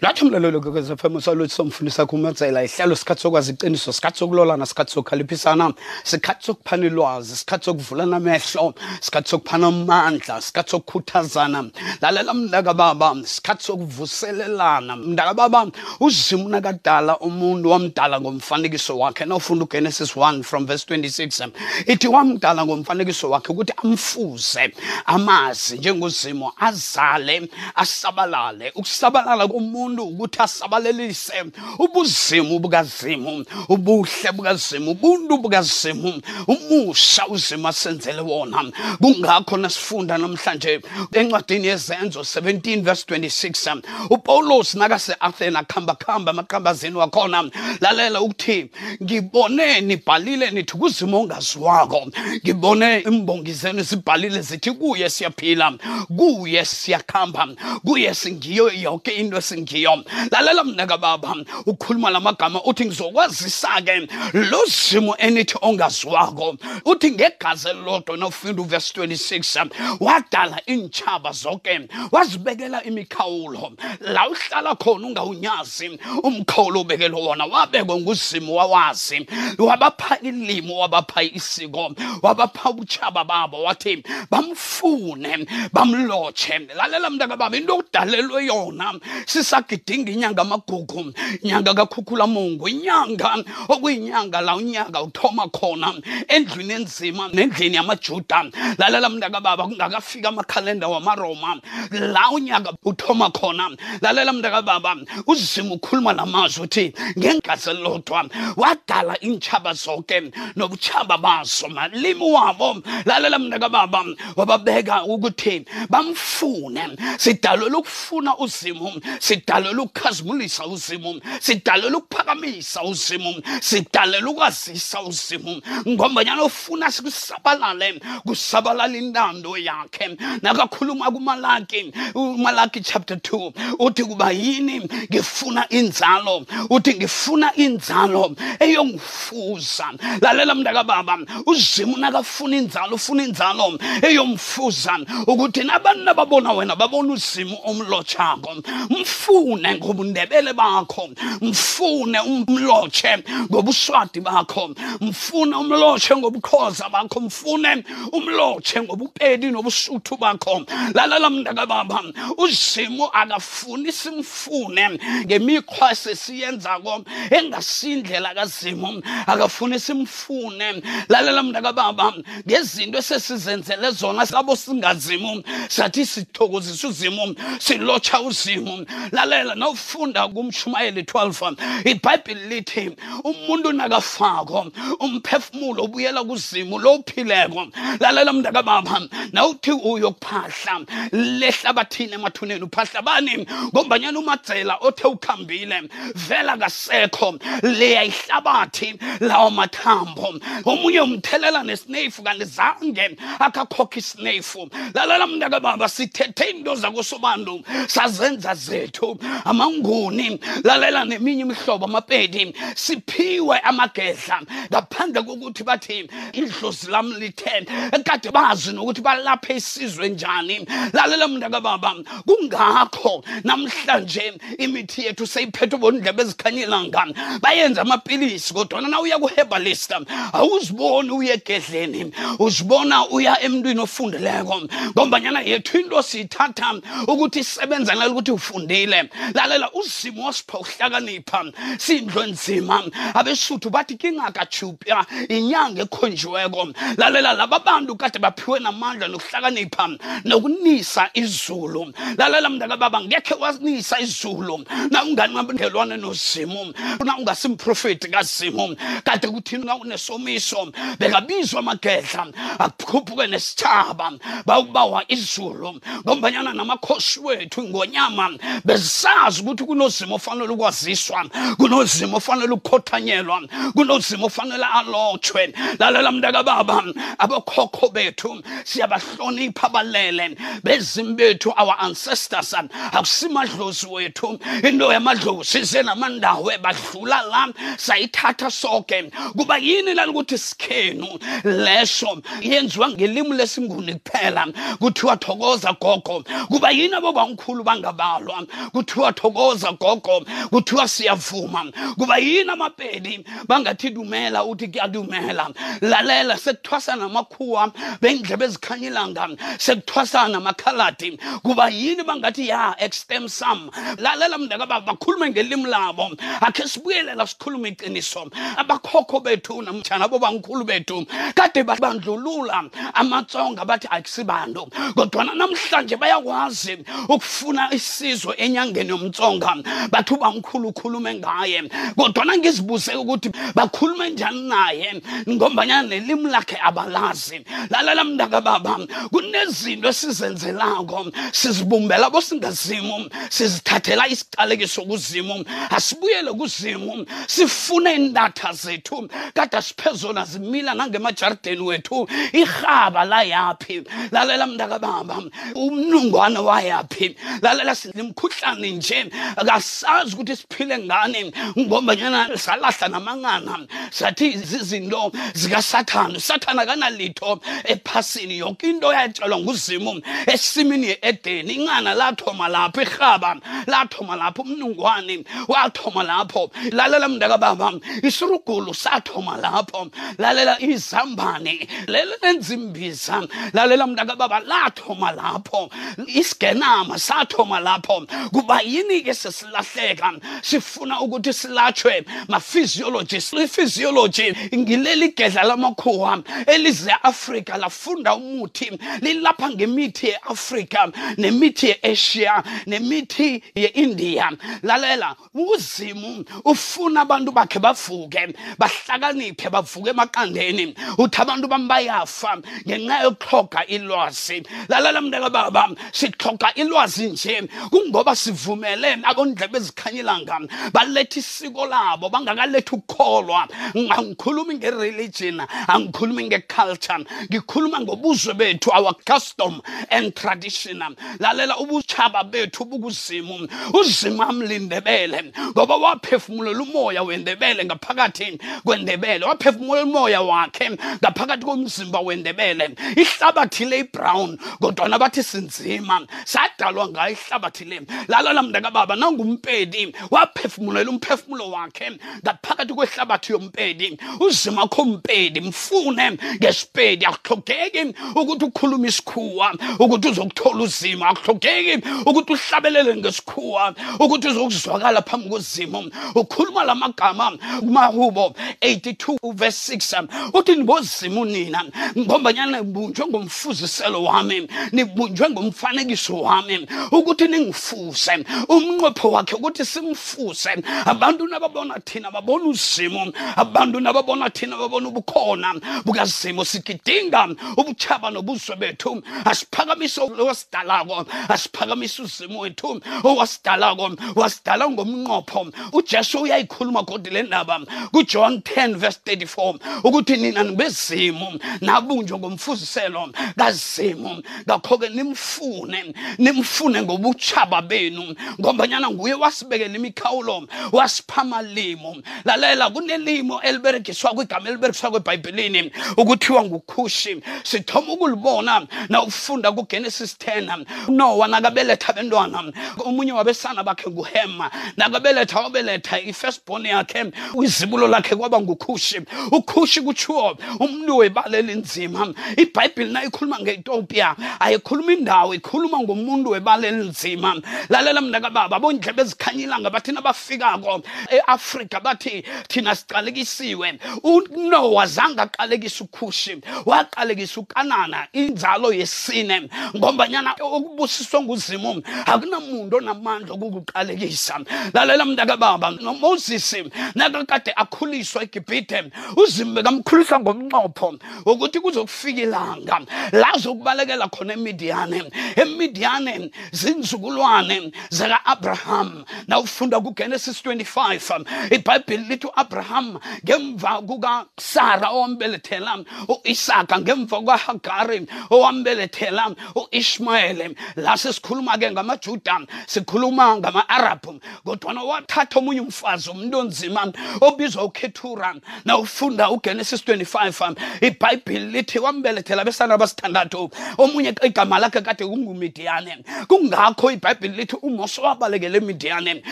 lathi umlalelo kwekwez f m usalutho somfundisa kumenzela ihlelo sikhathi sokwazi iqiniso sikhathi sokulolana sikhathi sokukhaliphisana sikhathi sokuphana ilwazi sikhathi sokuvulana amehlo sikhathi sokuphana amandla sikhathi sokukhuthazana lalela mntakababa sikhathi sokuvuselelana mntakababa uzima unakadala umuntu wamdala ngomfanekiso wakhe nawufunda ugenesis 1 from verse 26 ithi wamdala ngomfanekiso wakhe ukuthi amfuze amazi njengozimo azale asabalale ukusabalala komuntu ukuthi asabalelise ubuzimu bukazimu ubuhle bukazimu ubuntu bukazimu umusa uzimu asenzele wona kungakho nasifunda namhlanje encwadini yezenzo 17 verse 26 upawulos nakase-athena khamba khamba amaqambazini wakhona lalela ukuthi ngibone nibhalile nithi kuzima ongaziwako ngibone imbongi zenu zibhalile zithi kuye siyaphila kuye siyakhamba kuye singiyo yonke into esingiyo lalela mnaka baba ukhuluma la magama uthi ngizokwazisa-ke lo zimo enithi ongaziwako uthi ngegazi elilodwa nofinda uvesi 26 wadala iintshaba zonke wazibekela imikhawulo la uhlala khona ungawunyazi umkhawulo obekelwe wona wabekwe nguzimu wawazi wabapha ilimo wabapha isiko wabapha ubutshaba babo wathi bamfune bamlotshe lalela mntaka baba into okudalelwe yona sisagidinga inyanga amagugu nyanga kakhukhula mungu inyanga okuyinyanga la unyaka uthoma khona endlwini enzima nendlini yamajuda lalela mntaka baba kungakafika amakhalenda wamaroma la unyaka uthoma khona lalela mntaka baba uzimu ukhuluma namazwi uthi ngengazi elilodwa wadala iintshaba zoke nobutshaba baso malimi wabo lalela mntakababa wababeka ukuthi bamfune sidalelwe ukufuna uzimu sidalelwe ukukhazimulisa uzimu sidalelwe ukuphakamisa uzimu sidalelwe ukwazisa uzimu ngombanyana ukufuna sikusabalale kusabalala intando yakhe nakakhuluma kumalaki umalaki chapter 2 uthi kuba yini ngifuna inzalo uthi ngifuna inzalo eyongifuza lalela mntakababa uzimu nakafuna inzalo ufuna inzalo eyomfuza ukuthi nabantu ababona wena babona uzimu omlotshako mfune ngobundebele bakho mfune umlotshe ngobuswadi bakho mfuna umlotshe ngobukhoza bakho mfune umlotshe ngobupedi nobusuthu bakho lalala mntaka baba uzimu akafuni simfune ngemikhwa sesiyenzako engasindlela kazimu akafuni simfune lalela mntaka baba ngezinto esesizenzele zona sabo singazimu sathi sithokozisa uzimu silotsha uzimu lalela nawufunda kumshumayeli 12 ibhayibhile lithi umuntu nakafako umphefumulo ubuyela kuzimu lophileko lalela mntaka baba nawuthi uyokuphahla lehlabathini emathuneni uphahla bani ngombanyana umadzela othe ukhambile vela kasekho leya ihlabathi lawo mathambo omunye umthelela nesinefu kanti zange akhakhokha isinefu lalela mntaka baba sithethe into zakosobantu sazenza zethu amanguni lalela neminye imihlobo amapedi siphiwe amagedla ngaphandle kokuthi bathi idlozi lam lithe kade bazi nokuthi balaphe isizwe njani lalela mntaka baba kungakho namhlanje imithi yethu seyiphethe ubonindlebe ezikhanyelanga bayenza amapilisi kodwana na uya ku-herbalist awuziboni uye egedleni uzibona uya emntwini ofundileko ngombanyana yethu into siyithatha ukuthi isebenza ngalo ukuthi ufundile lalela uzimo wasipha ukuhlakanipha sindlo enzima abesuthu bathi kingakatshupya inyanga ekhonjiweko lalela laba bantu kade baphiwe namandla nokuhlakanipha nokunisa izulu lalela mntaka baba ngekhe wasinisa izulu na ungani wabungelwane nozimu na ungasimprofeti kazimu kade kuthini na unesomiso bekabizwa amagedla akuphuphuke nesithaba bawukubawa izulu ngombanyana namakhosi wethu ngonyama bezisazi ukuthi kunozimo ofanele ukwaziswa kunozimo ofanele ukukhothanyelwa kunozimo ofanele alotshwe lalela mntaka baba abokhokho bethu siyabahlonipha balele bezimu bethu our ancestors akusimadlozi wethu into yamadlozi size namandawo ebadlula la sayithatha soke kuba yini lalikuthi sikhenu leso yenziwa ngelimi lesinguni kuphela kuthiwa thokoza gogo kuba yini abobangikhulu bangabalwa kuthiwa thokoza gogo kuthiwa siyavuma kuba yini amapedi bangathi dumela uthi kuyadumela lalela sekuthwasa namakhuwa bendlebe ezikhanya ilanga sekuthwasa namakhaladi kuba yini bangathi ya extem sam lalela mndaka baba bakhulume ngelimi labo akhe sibuyelela sikhulume iqiniso abakhokho bethu namtshana bobangikhulu bethu kade bandlulula amatsonga bathi akusibantu kodwana namhlanje bayakwazi ukufuna isizo enyangeni yomtsonga bathi uba mkhulu ukhulume ngaye kodwana ngizibuze ukuthi bakhulume njani naye ngombanyana nelimi lakhe abalazi lalela mntaka baba kunezinto esizenzelako sizibumbela bosingazimu sizithathela isiqalekiso kuzimu asibuyele kuzimu sifune indatha zethu kade siphezona zimila nangemajardeni wethu irhaba layaphi lalela mntaka baba umnungwana wayaphi lalela sinemkhuhlane nje akasazi ukuthi siphile ngani ngombanyana salahla namangana sathi zizinto zikasathane usathane akanalitho ephasini yoke into yatshelwa nguzimu esimini ye-edeni incana lathoma lapho irhaba lathoma lapho umnungwane wathoma lapho lalela mntakababa isirugulu sathoma lapho lalela izambane lelo nenzimbisa lalela mntakababa lathoma lapho isigenama sathoma lapho kuba yini-ke sesilahleka sifuna ukuthi silatshwe ma-physiologist i-physiology ngileli gedla lamakhuwa elize e-afrika lafunda umuthi lilapha ngemithi ye-afrika nemithi ye-asia nemithi ye-india lalela uzimu ufuna abantu bakhe bavuke bahlakaniphe bavuke emaqandeni uthi abantu bami bayafa ngenxa yokuhloga ilwazi lalela mntaka baba sihloga ilwazi nje kungoba sivumele abondlebe ezikhanyelanga baletha isiko labo bangakalethi ukukholwa angikhulumi ngereligion angikhulumi ngeculture ngikhuluma ngobuzwe bethu our custom and tradition lalela ubutshaba bethu bukuzimu uzimu amlindebele ngoba waphefumulela umoya wendebele ngaphakathi kwendebele waphefumulela umoya wakhe ngaphakathi komzimba wendebele ihlabathi le ibrown kodwana bathi sinzima sadalwa ngayo ihlabathi le lalela mntakababa nangumpedi waphefumulela umphefumulo wakhe ngaphakathi kwehlabathi yompedi uzima kho mpedi mfune ngesipedi akuhlogeki ukuthi ukhulume isikhuwa ukuthi uzokuthola uzima akuhlogeki ukuthi uhlabelele ngesikhuwa ukuthi uzokuzwakala phambi kozimo ukhuluma la magama kumahubo 82 verse 6 uthi nibozima unina ngombanyana nibunjwe ngomfuziselo wami nibunjwe ngomfanekiso wami ukuthi ningifu simfuse umnqopho wakhe ukuthi simfuse abantu nababona thina babona uzimo abantu nababona thina babona ubukhona bukazimo sigidinga ubuchaba nobuso bethu asiphakamise owasidalako asiphakamise uzimo wethu owasidalako wasidala ngomnqopho ujesu uyayikhuluma kodwa le ndaba kujohn 10 verse 34 ukuthi nina nibezimo nabunjwe ngomfuziselo kazimo ngakho-ke nimfune nimfune ngobutshaba benu ngombanyana nguye wasibekela imikhawulo wasipha amalimo lalela kunelimo eliberegiswa kwigama eliberegiswa kwebhayibhelini ukuthiwa ngukhushi sithoma ukulibona na ufunda kugenesis 10 unowa nakabeletha abentwana omunye wabesana bakhe nguhema nakabeletha wabeletha i-first bone yakhe izibulo lakhe kwaba ngukhushi ukhushi kutshiwo umntu webala elinzima ibhayibhile na ikhuluma ngeetopia ayikhuluma indawo ikhuluma ngomuntu webala elinzima lalela mntakababa bondlebe ezikhanyilanga bathina bafikako eafrika bathi thina siqalekisiwe unowa zange aqalekisa ukhushi waqalekisa ukanana inzalo yesine ngombanyana okubusiswe nguzimu akunamuntu onamandla kodwa ukukuqalekisa lalela mntakababa nomoses nakakade akhuliswa egibhithe uzim bekamkhulisa ngomnqopho wokuthi kuzokufika ilanga la zokubalekela khona emidiyane emidiyane zinzukulwane zaka-abraham nawufunda kugenesis 25 ibhayibheli lithi u-abraham ngemva kukasara owambelethela u-isaka ngemva kukahagari owambelethela u-ishmayele la sesikhuluma-ke ngamajuda sikhuluma ngama-arabhu kodwana wathatha omunye umfazi umuntu onzima obizwa ukhethura na ufunda ugenesis 25 ibhayibhili lithi wambelethela abesana abasithandathu omunye igama lakhe kade kungumidiyane kungakho ibhayibhili lithi umose wabalekele emidiyane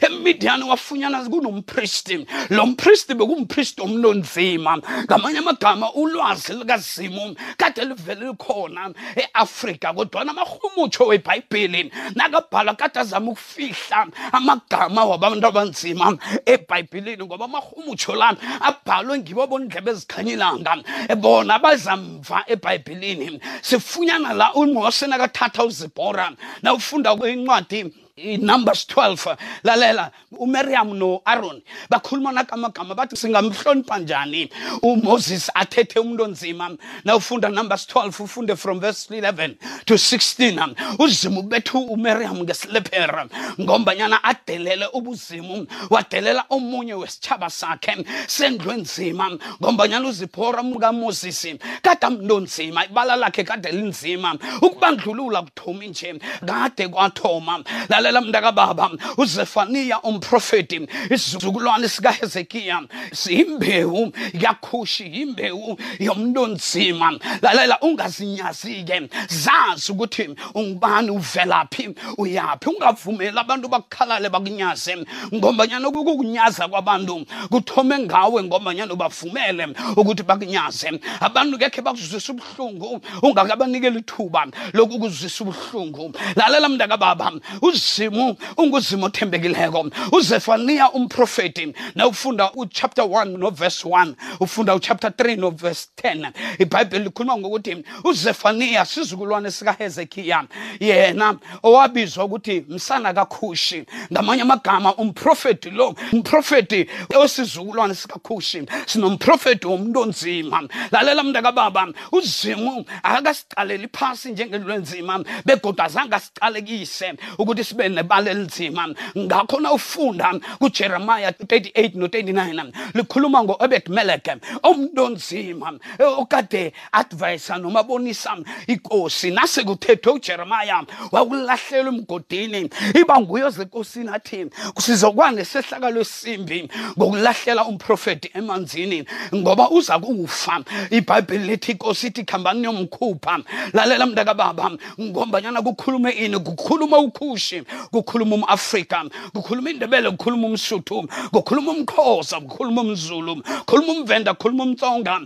emidiyane wafunyana kunompristi lo mpristi bekumpristi omnonzima ngamanye amagama ulwazi likazimu kade livele likhona eAfrika kodwana amarhumutsho weBhayibheli nakabhalwa kade azama ukufihla amagama wabantu abanzima eBhayibhelini ngoba amarhumutsho la abhalwe ngibo bondlebe ezikhanyilanga bona abazamva eBhayibhelini sifunyana la uMose nakathatha uZibhora nawufunda kwincwadi numbers 12 lalela umiriyamu no-aroni bakhuluma nakamagama bathi singamhlonipha njani umoses athethe umuntu onzima na ufunda numbers 12 ufunde from verse 11 to 16 uzima ubethu umiriyamu ngesilephera ngombanyana adelele ubuzimu wadelela omunye wesitshaba sakhe sendlu enzima ngombanyana uziphora mukamoses kade mntu onzima ibala lakhe kade linzima ukubandlulula kwathumi nje kade kwathoma lalela mntakababa uzefaniya umprofeti isizukulwane sikahezekiya siyimbewu yakhushi yimbewu yomntu onzima lalela ungazinyazi-ke zazi ukuthi ungubani uvelaphi uyaphi ungavumeli abantu bakukhalale bakunyaze ngombanyana ukukunyaza kwabantu kuthome ngawe ngombanyana ubavumele ukuthi bakunyaze abantu kekhe bakuzwisa ubuhlungu ungakabanikeli ithuba lokukuzwisa ubuhlungu lalela mntaka baba uzimu unguzimu othembekileko uzefaniya umprofeti nawufunda uchapter 1 noverse 1 ufunda uchapter 3 noverse 10 ibhayibheli likhuluma ngokuthi uzefaniya sizukulwane sikahezekiya yena owabizwa ukuthi msana kakhushi ngamanye amagama umprofeti lo umprofeti osizukulwane sikakhushi sinomprofeti womuntu onzima lalela mntakababa uzimu akakasiqaleli phasi njengento enzima begodu azange asiqalekise ukuthi sibe nebala elinzima ngakho na ufunda kujeremiya 38 no-39 likhuluma ngo-obed meleke omuntu onzima okade advayisa noma bonisa ikosi nasekuthethwe ujeremaya wakulahlela emgodini iba nguyo zekosini athi sizokwa nesehlakalo esimbi ngokulahlela umprofeti emanzini ngoba uza kufa ibhayibheli lithi ikosi ithi khambani niyomkhupha lalela mntakababa ngombanyana kukhulume ini kukhuluma ukhushi kukhuluma umafrika kukhuluma indebele kukhuluma umsuthu kukhuluma umxhosa kukhuluma umzulu kukhuluma umvenda kukhuluma umtsonga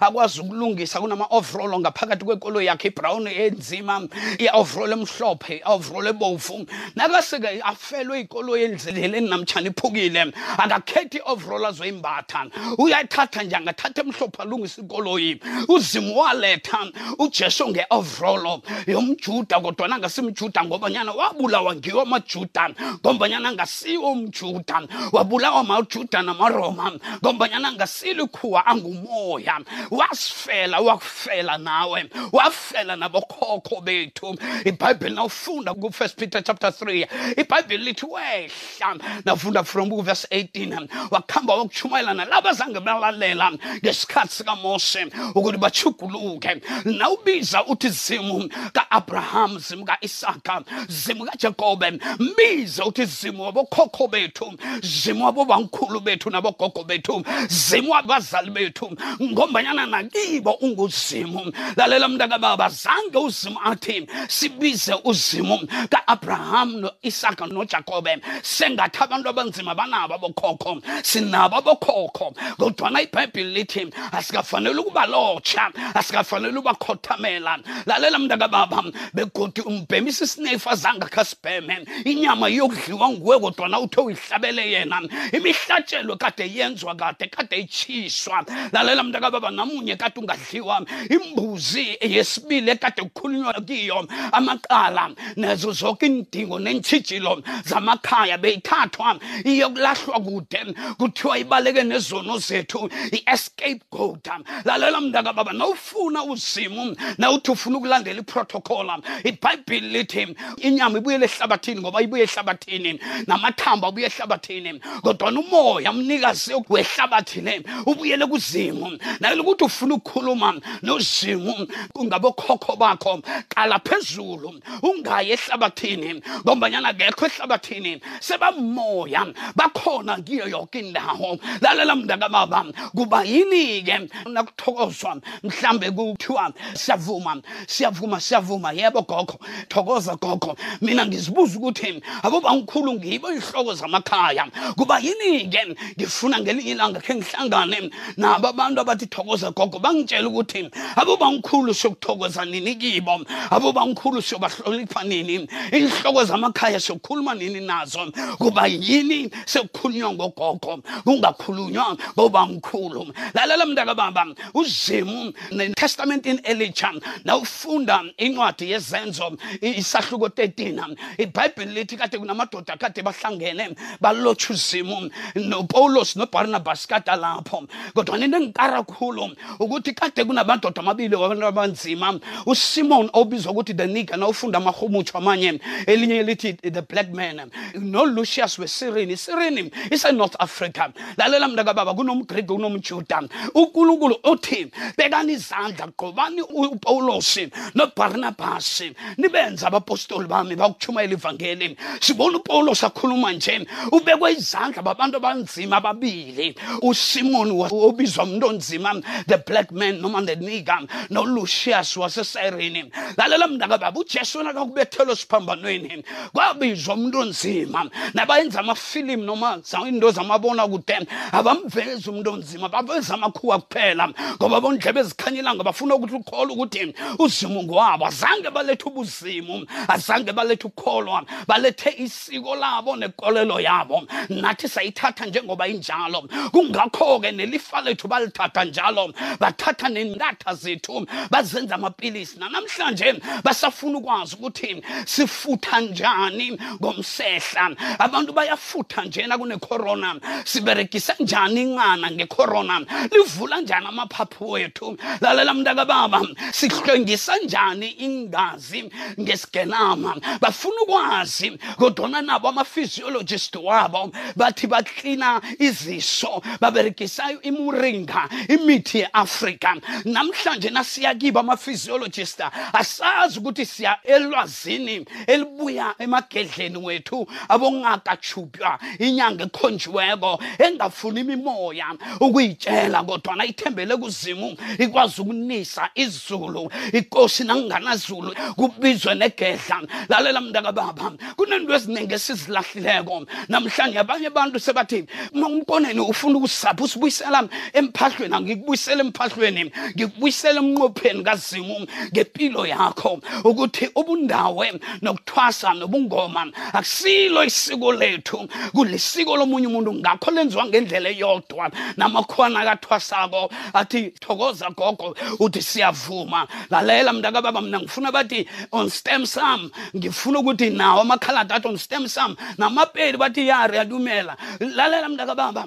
akwazi ukulungisa kunama-overall ngaphakathi kwekolo yakhe ibrown enzima i-overall emhlophe i-overall ebovu nakaseke afelwe ikolo endleleni namtshana iphukile akakhethi i-overall azoyimbatha uyayithatha nje angathatha emhlophe alungisa ikoloyi uzimu waletha ujesu nge-overall yomjuda kodwana angasimjuda ngobanyana wabulawa ngiwo amajuda ngombanyana angasiwo umjuda wabulawa majuda namaroma ngombanyana silikhuwa angumoya wasifela wakufela nawe wafela nabokhokho bethu ibhayibhile nawufunda kufirst peter chapter 3 ibhayibhile lithi wehla nafunda from kuvesi 18 wakuhamba wakutshumayela nalaba zange balalela ngesikhathi sikamose ukuthi bachuguluke nawubiza uthi zimu ka-abraham zimu ka-isaka zimu kajakobe mbize uthi zimu wabokhokho bethu zimu abobamkhulu bethu nabogogo bethu zimu abazali bethu ngombanyana nakibo unguzimu lalela mntakababa zange uzimu athi sibize uzimu ka-abrahamu no-isaka nojakobe sengathi abantu abanzima banabo abokhokho sinabo abokhokho kodwana ibhayibhile lithi asikafanele ukubalotsha asikafanele ubakhothamela lalela mntakababa begodi umbhemisa isinefu azange khasibheme inyama iyokudliwa nguwe kodwa na uthe uyihlabele yena imihlatshelo kade yenzwa kade kade itshiswa lalela mntakababa namunye kade ungadliwa imbuzi yesibili ekade kukhulunywa kiyo amaqala nezo zonke iindingo neentshijilo zamakhaya beyithathwa iyokulahlwa kude kuthiwa ibaleke nezono zethu i-escape goat lalela mntakababa funa uzimu na uthi ufuna ukulandela iprotocol ibhayibhili lithi inyama ibuyela ehlabathini ngoba ibuye ehlabathini namathambo abuye ehlabathini kodwana umoya mnikazi wehlabathi le ubuyele kuzimu naye lokuthi ufuna ukukhuluma nozimu ngabokhokho bakho qala phezulu ungayi ehlabathini ngombanyana akekho ehlabathini sebamoya bakhona kiyo yoke indawo lalela mntakababa kuba yini-ke nakuthokozwa mhlambe kuthiwa siyavuma siyavuma siyavuma yebo gogo thokoza gogo mina ngizibuza ukuthi akuba ngikhulu ngibo ihloko zamakhaya kuba yini-ke ngifuna ngelinye ilanga khe ngihlangane nabo abantu abathi thokoza gogo bangitshela ukuthi abobangikhulu siyokuthokoza nini kibo abobangikhulu siyobahlonipha nini inhloko zamakhaya siyokhuluma nini nazo kuba yini sekukhulunywa ngogogo kungakhulunywa ngobamkhulu lalela mntaka baba uzimu netestamentini elitsha nawufunda incwadi yezenzo isahluko 13 ibhayibheli lithi kade kunamadoda kade bahlangene balotsha uzimu nopawulos nobarnabas kade alapho kodwa nento engikara khulu ukuthi kade kunamadoda amabili wabantu abanzima usimon obizwa ukuthi the niga nawufunda amarhumutsho amanye elinye elithi the black man nolucius wesirini isirini isenorth africa lalela mntakababa kunomgriki kunomjuda unkulunkulu uthi bekani izandla gqobani upawulosi nobarnabasi nibenza abapostoli bami bakutshumayela ivangeli sibona upawulos akhuluma nje ubekwe izandla babantu abanzima ababili usimoni obizwa umntu onzima the black man noma the nika nolucius wasesirini lalela mntaka baba ujesu wena kakubethelo siphambanweni kwabizwa umntu onzima nabayenza amafilimu noma into zamabona kude abamvezi umntu onzima nzima baveza amakhuwa kuphela ngoba bondlebe ezikhanyelanga bafuna ukuthi ukholwa ukuthi uzimu ngowabo azange balethe ubuzimu azange balethe ukukholwa balethe isiko labo nekolelo yabo nathi sayithatha njengoba injalo kungakho-ke nelifa lethu balithatha njalo bathatha nendatha zethu bazenza amapilisi nanamhlanje basafuna ukwazi ukuthi sifutha njani ngomsehla abantu baya siyafutha njena kunecorona siberegisa njani incana ngecorona livula njani amaphaphu wethu lalela mntakababa sihlwengisa njani ingazi ngesigenama bafuna ukwazi kodwana nabo amaphysiologist wabo bathi baklina iziso baberegisa imuringa imithi ye-afrika namhlanje nasiya kibo amaphysiologist asazi ukuthi siya elwazi ekhazini elibuya emagedleni wethu abongakatshupywa inyanga ekhonjiweko engafuni imimoya ukuyitshela kodwana ithembele kuzimu ikwazi ukunisa izulu ikosi nanginganazulu kubizwe negedla lalela mntaka baba kunento eziningi esizilahlileko namhlanje abanye abantu sebathi umkoneni ufuna ukusapha usibuyisela emphahlweni angikubuyisela emphahlweni ngikubuyisela emnqopheni kazimu ngempilo yakho ukuthi ubundawe nokuthwasa nobungoma akusilo isiko lethu kulisiko lomunye umuntu ngakho lenziwa ngendlela eyodwa namakhona akathwasako athi thokoza gogo uthi siyavuma lalela mntakababa mna ngifuna bathi on stem sam ngifuna ukuthi nawo amakhalada athi on stem sam namapeli bathi ya riyadumela lalela mntakababa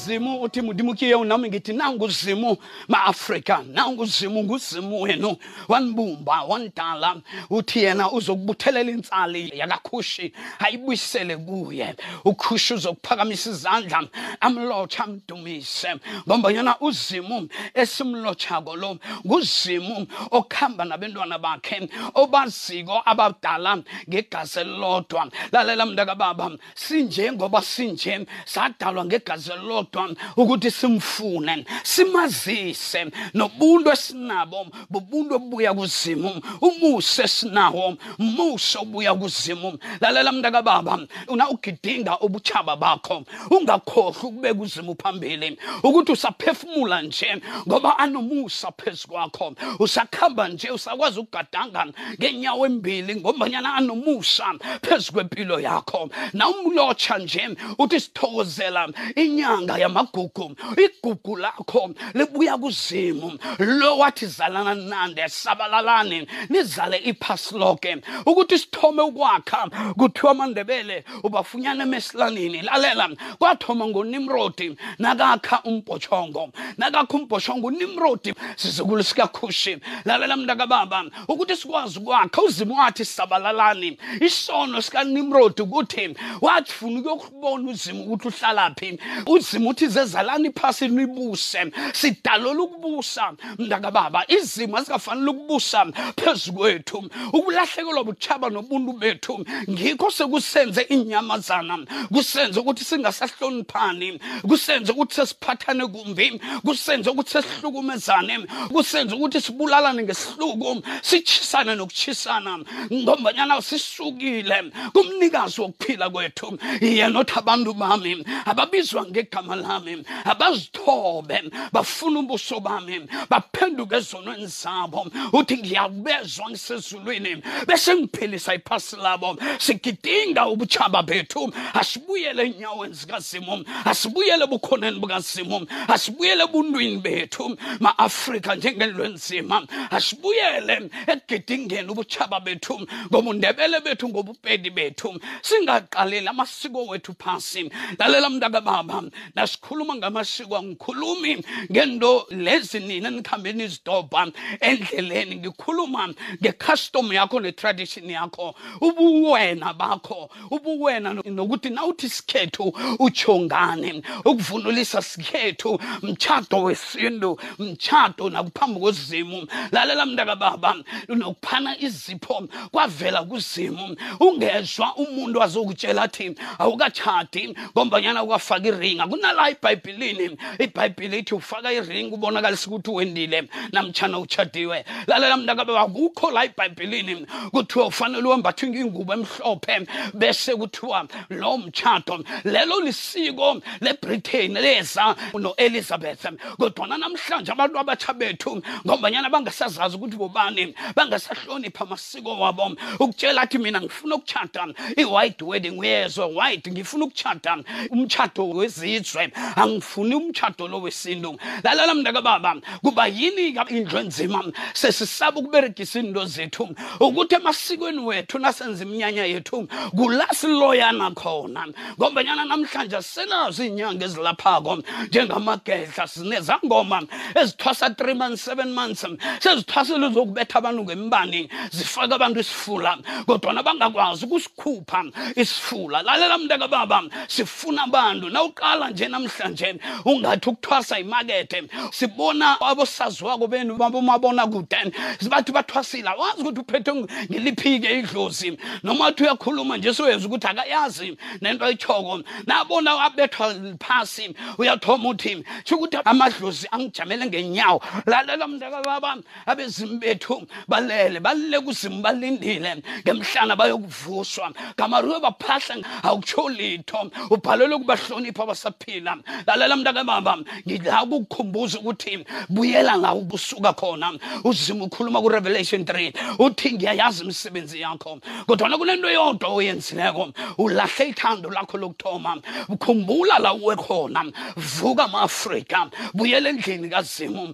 zimu uthi mudimukiye nami ngithi nangu zimu ma-afrika nangu zimu nguzimu wenu wanibumba wanidala uthi yena uzokubuthelela intsali yakakhushi ayibuyisele kuye ukhushi uzokuphakamisa izandla amlotsha amdumise ngombanyana uzimu esimlotshako lo nguzimu okuhamba nabentwana bakhe obaziko abadala ngegazi elilodwa lalela mntakababa sinjengoba sinje sadalwa ngegazi lodwa ukuthi simfune simazise nobuntu esinabo bubuntu obuya kuzimu umusa esinawo musa obuya kuzimu lalela mntakababa una ugidinga ubuchaba bakho ungakhohlwa ukubeka uzimu phambili ukuthi usaphefumula nje ngoba anomusa phezu kwakho usakhamba nje usakwazi ukugadanga ngenyawo embili ngombanyana anomusa phezu kwempilo yakho nawumlotsha nje uthi sithokozela inyanga yamagugu igugu lakho libuya kuzimu lo wathi zalana nande sabalalani nizale iphasi loke ukuthi sithome ukwakha kuthiwa amandebele ubafunyana emesilanini lalela kwathoma ngonimrodi nakakha umbhotshongo nakakha umbhotshongo unimrodi sizukulu sikakhushi lalela mntakababa ukuthi sikwazi ukwakha uzimu wathi sabalalani isono sikanimrodi ukuthi wathi funa ukuyokubona uzimu ukuthi uhlalaphi uzimu uthi zezalani phasi nibuse sidalula ukubusa mntakababa izimo azikafanele ukubusa phezu kwethu ukulahlekelwa butshaba nobuntu bethu ngikho sekusenze iinyamazana kusenze ukuthi singasahloniphani kusenze ukuthi sesiphathane kumbi kusenze ukuthi sesihlukumezane kusenze ukuthi sibulalane ngesihluku sitshisane nokutshisana ngombanyana sisukile kumnikazi wokuphila kwethu yena othi abantu bami ababizwa ngegama lami abazithobe bafuna ubuso bami baphenduke ezonweni zabo uthi ngiyakubezwa ngisezulwini bese ngiphilisa iphasi labo sigidinga ubutshaba bethu asibuyele enyaweni zikazimu asibuyele ebukhoneni bukazimu asibuyele ebuntwini bethu ma-afrika njengendlu enzima asibuyele ekugidingeni ubutshaba bethu ngobundebele bethu ngobupedi bethu singaqaleli amasiko wethu phasi lalela mntaka baba nasikhuluma ngamasiko angikhulumi ngento lezi nina nikhambe nizidobha endleleni ngikhuluma ngekhastom yakho netradition yakho ubuwena bakho ubuwena nokuthi nawuthi sikhethu utsho ngani ukuvunulisa sikhethu mtshato wesintu mtshato nakuphambi kozimu lalela mntakababa nokuphana izipho kwavela kuzimu ungezwa umuntu azokutshela athi awukatshati ngombanyana ukwafaka iringa kunala ibhayibhilini ibhayibhili ithi ufaka iringa ubonakalisa ukuthi wendile namtshana utshadiwe lalela mntakababa kukho la ibhayibhilini kuthiwa ufanele wembathe ingubo emhlophe bese kuthiwa lo mtshato lelo lisiko lebritain leza noelizabeth kodwana namhlanje abantu abatsha bethu ngombanyana bangasazazi ukuthi bobani bangasahloniphi amasiko wabo ukutshela athi mina ngifuna ukutshata i-white wedding uyezwe white ngifuna ukutshata umtshato wezizwe angifuni umtshato lo wesintu lalela mntakababa kuba yini into enzima sesisaba ukuberegisa iinto zethu ukuthi emasikweni wethu nasenza iminyanya yethu kula siloyana khona ngombanyana namhlanje sinazo iinyanga ezilaphako njengamagedla sinezangoma ezithwasa three months seven months sezithwasele zokubetha abantu ngembani zifake abantu isifula kodwana bangakwazi ukukhupha isifula lalela mntaka baba sifuna abantu nawuqala nje namhlanje ungathi ukuthwasa imakethe sibona abosaziwako benu babomabona kude bathi bathwasile awazi ukuthi uphethwe ngiliphike idlozi noma uthi uyakhuluma nje soyeza ukuthi akayazi nento ayithoko nabona abethwa phasi uyathoma uthi sho ukuthi amadlozi angijamele ngenyawo lalela mntaka baba abezimu bethu balele balile kuzimu balindile ngemhlana bayokuvuswa ngamaruwe baphahla awutsho litho ubhalelwe ukubahlonipha abasaphila lalela mntaka baba ngila ukukukhumbuza ukuthi buyela la ubusuka khona uzimu ukhuluma kurevelation 3 uthi ngiyayazi imisebenzi yakho kodwana kunento yodwa oyenzileko ulahle ithando lakho lokuthoma khumbula la uwe khona vuka ma-afrika buyela endlini kazimu